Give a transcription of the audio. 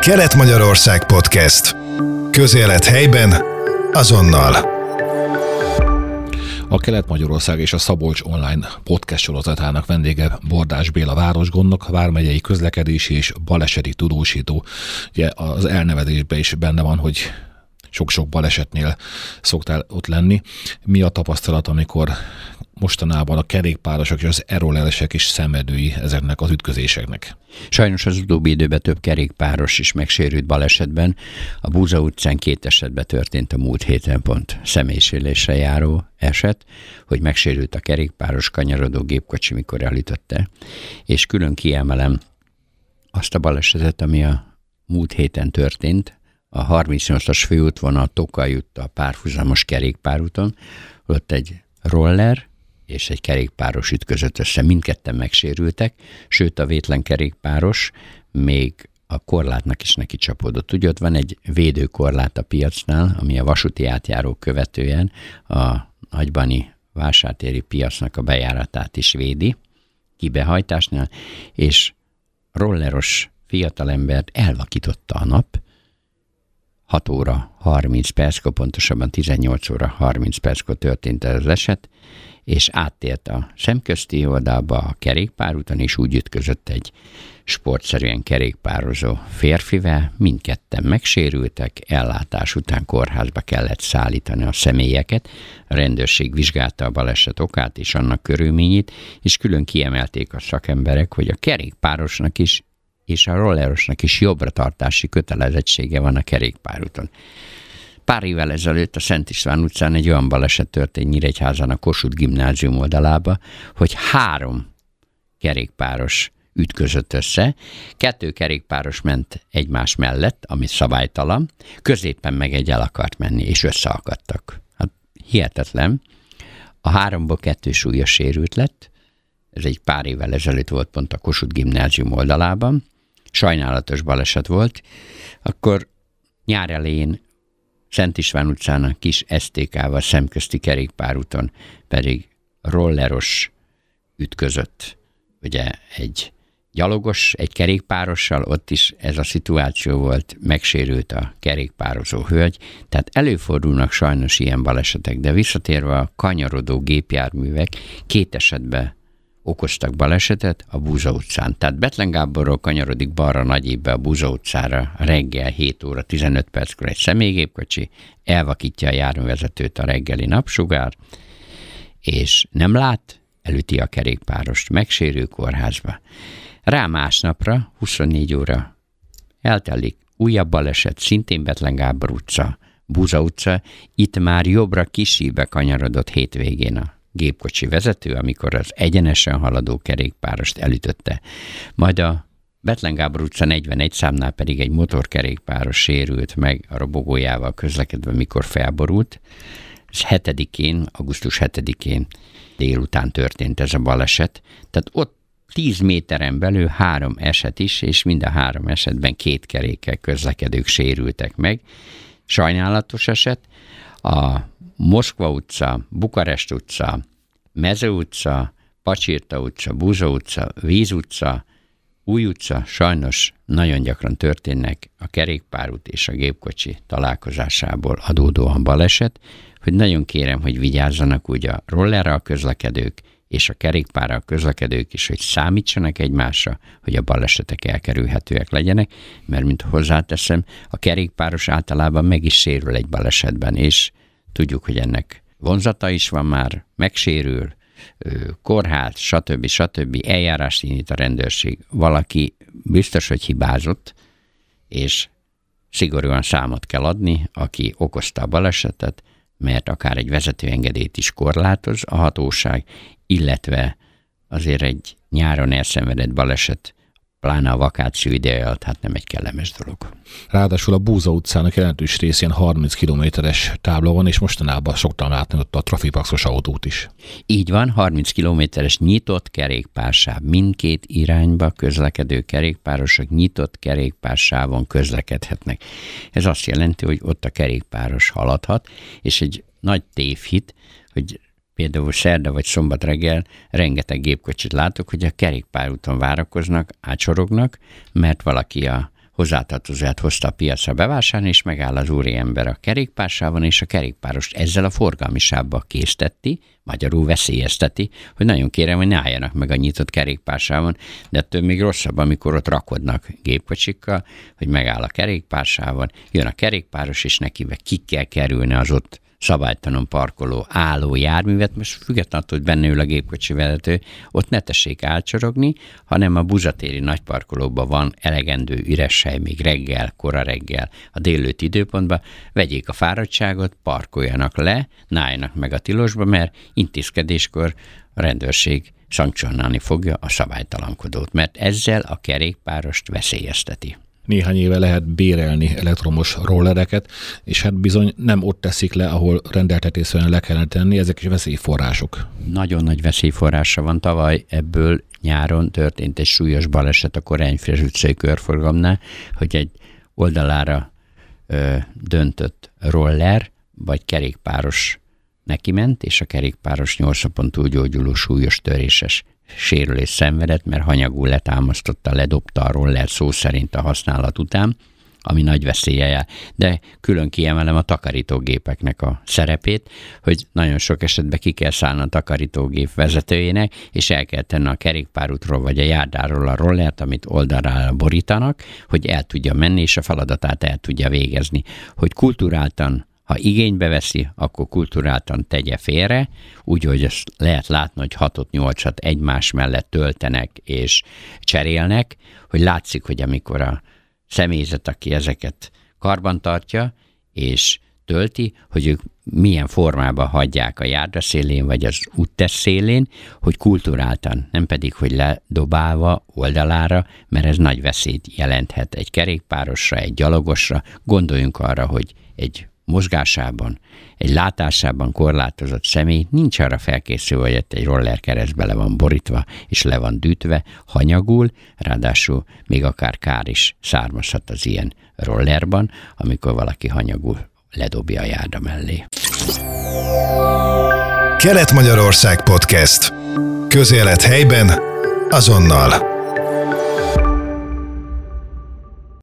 Kelet-Magyarország Podcast. Közélet helyben, azonnal. A Kelet-Magyarország és a Szabolcs Online podcast sorozatának vendége Bordás Béla városgondnok, vármegyei közlekedési és baleseti tudósító. Ugye az elnevezésben is benne van, hogy sok-sok balesetnél szoktál ott lenni. Mi a tapasztalat, amikor mostanában a kerékpárosok és az erolelesek is szemedői ezeknek az ütközéseknek. Sajnos az utóbbi időben több kerékpáros is megsérült balesetben. A Búza utcán két esetben történt a múlt héten pont személysérülésre járó eset, hogy megsérült a kerékpáros kanyarodó gépkocsi, mikor elütötte. És külön kiemelem azt a balesetet, ami a múlt héten történt, a 38-as főútvonal Tokaj a párhuzamos kerékpárúton, ott egy roller és egy kerékpáros ütközött össze, mindketten megsérültek, sőt a vétlen kerékpáros még a korlátnak is neki csapódott. Ugye ott van egy védőkorlát a piacnál, ami a vasúti átjáró követően a nagybani vásártéri piacnak a bejáratát is védi, kibehajtásnál, és rolleros fiatalembert elvakította a nap, 6 óra 30 perckor, pontosabban 18 óra 30 perckor történt ez az eset, és áttért a szemközti oldalba a kerékpárúton, és úgy ütközött egy sportszerűen kerékpározó férfivel, mindketten megsérültek, ellátás után kórházba kellett szállítani a személyeket, a rendőrség vizsgálta a baleset okát és annak körülményét, és külön kiemelték a szakemberek, hogy a kerékpárosnak is és a rollerosnak is jobbra tartási kötelezettsége van a kerékpárúton. Pár évvel ezelőtt a Szent István utcán egy olyan baleset történt Nyíregyházan a Kossuth gimnázium oldalába, hogy három kerékpáros ütközött össze, kettő kerékpáros ment egymás mellett, ami szabálytalan, középen meg egy el akart menni, és összeakadtak. Hát hihetetlen. A háromból kettő súlyos sérült lett, ez egy pár évvel ezelőtt volt pont a Kossuth gimnázium oldalában, sajnálatos baleset volt, akkor nyár elején Szent István utcán a kis STK-val szemközti kerékpárúton pedig rolleros ütközött. Ugye egy gyalogos, egy kerékpárossal, ott is ez a szituáció volt, megsérült a kerékpározó hölgy, tehát előfordulnak sajnos ilyen balesetek, de visszatérve a kanyarodó gépjárművek, két esetben okoztak balesetet a Búza utcán. Tehát Betlen Gáborról kanyarodik balra Nagyébbe a Búza utcára reggel 7 óra 15 perckor egy személygépkocsi, elvakítja a járművezetőt a reggeli napsugár, és nem lát, elüti a kerékpárost, megsérül kórházba. Rá másnapra, 24 óra eltelik, újabb baleset, szintén Betlen Gábor utca, Búza utca, itt már jobbra kisíbe kanyarodott hétvégén a gépkocsi vezető, amikor az egyenesen haladó kerékpárost elütötte. Majd a Betlen Gábor utca 41 számnál pedig egy motorkerékpáros sérült meg a robogójával közlekedve, mikor felborult. Ez 7-én, augusztus 7-én délután történt ez a baleset. Tehát ott 10 méteren belül három eset is, és mind a három esetben két kerékkel közlekedők sérültek meg. Sajnálatos eset. A Moszkva utca, Bukarest utca, Meze utca, Pacsirta utca, Búza utca, Víz utca, Új utca sajnos nagyon gyakran történnek a kerékpárút és a gépkocsi találkozásából adódóan baleset, hogy nagyon kérem, hogy vigyázzanak úgy a rollerral közlekedők és a kerékpárral közlekedők is, hogy számítsanak egymásra, hogy a balesetek elkerülhetőek legyenek, mert mint hozzáteszem, a kerékpáros általában meg is sérül egy balesetben, és tudjuk, hogy ennek vonzata is van már, megsérül, kórház, stb. stb. eljárást indít a rendőrség. Valaki biztos, hogy hibázott, és szigorúan számot kell adni, aki okozta a balesetet, mert akár egy vezetőengedélyt is korlátoz a hatóság, illetve azért egy nyáron elszenvedett baleset pláne a vakáció ideje alatt, hát nem egy kellemes dolog. Ráadásul a Búza utcának jelentős részén 30 kilométeres tábla van, és mostanában szoktam látni ott a trafipaxos autót is. Így van, 30 kilométeres nyitott kerékpársáv. Mindkét irányba közlekedő kerékpárosok nyitott kerékpársávon közlekedhetnek. Ez azt jelenti, hogy ott a kerékpáros haladhat, és egy nagy tévhit, hogy például szerda vagy szombat reggel rengeteg gépkocsit látok, hogy a kerékpárúton várakoznak, átsorognak, mert valaki a hozzátartozóját hozta a piacra bevásárolni, és megáll az úriember a kerékpársában, és a kerékpárost ezzel a forgalmi sávba készteti, magyarul veszélyezteti, hogy nagyon kérem, hogy ne álljanak meg a nyitott kerékpársávon, de ettől még rosszabb, amikor ott rakodnak gépkocsikkal, hogy megáll a kerékpársávon, jön a kerékpáros, és nekivel ki kell kerülni az ott szabálytalan parkoló álló járművet, most függetlenül, hogy benne ül a gépkocsi vezető, ott ne tessék álcsorogni, hanem a buzatéri nagyparkolóban van elegendő üres hely, még reggel, kora reggel, a délőtt időpontban, vegyék a fáradtságot, parkoljanak le, nálljanak meg a tilosba, mert intézkedéskor a rendőrség szankcionálni fogja a szabálytalankodót, mert ezzel a kerékpárost veszélyezteti néhány éve lehet bérelni elektromos rollereket, és hát bizony nem ott teszik le, ahol rendeltetésűen le kellene tenni, ezek is veszélyforrások. Nagyon nagy veszélyforrása van. Tavaly ebből nyáron történt egy súlyos baleset a Korányfres utcai körforgalomnál, hogy egy oldalára ö, döntött roller, vagy kerékpáros neki ment, és a kerékpáros 8 gyógyuló súlyos töréses sérülés szenvedett, mert hanyagul letámasztotta, ledobta a roller szó szerint a használat után, ami nagy veszélye jel. De külön kiemelem a takarítógépeknek a szerepét, hogy nagyon sok esetben ki kell szállni a takarítógép vezetőjének, és el kell tenni a kerékpárútról vagy a járdáról a rollert, amit oldalra borítanak, hogy el tudja menni, és a feladatát el tudja végezni. Hogy kulturáltan ha igénybe veszi, akkor kulturáltan tegye félre, úgy, hogy ezt lehet látni, hogy 6-8-at egymás mellett töltenek és cserélnek, hogy látszik, hogy amikor a személyzet, aki ezeket karbantartja és tölti, hogy ők milyen formában hagyják a járda szélén, vagy az úttesz szélén, hogy kulturáltan, nem pedig, hogy ledobálva oldalára, mert ez nagy veszélyt jelenthet egy kerékpárosra, egy gyalogosra. Gondoljunk arra, hogy egy mozgásában, egy látásában korlátozott személy nincs arra felkészülve, hogy egy roller keresztbe le van borítva, és le van dűtve, hanyagul, ráadásul még akár kár is származhat az ilyen rollerban, amikor valaki hanyagul ledobja a járda mellé. Kelet-Magyarország Podcast. Közélet helyben, azonnal.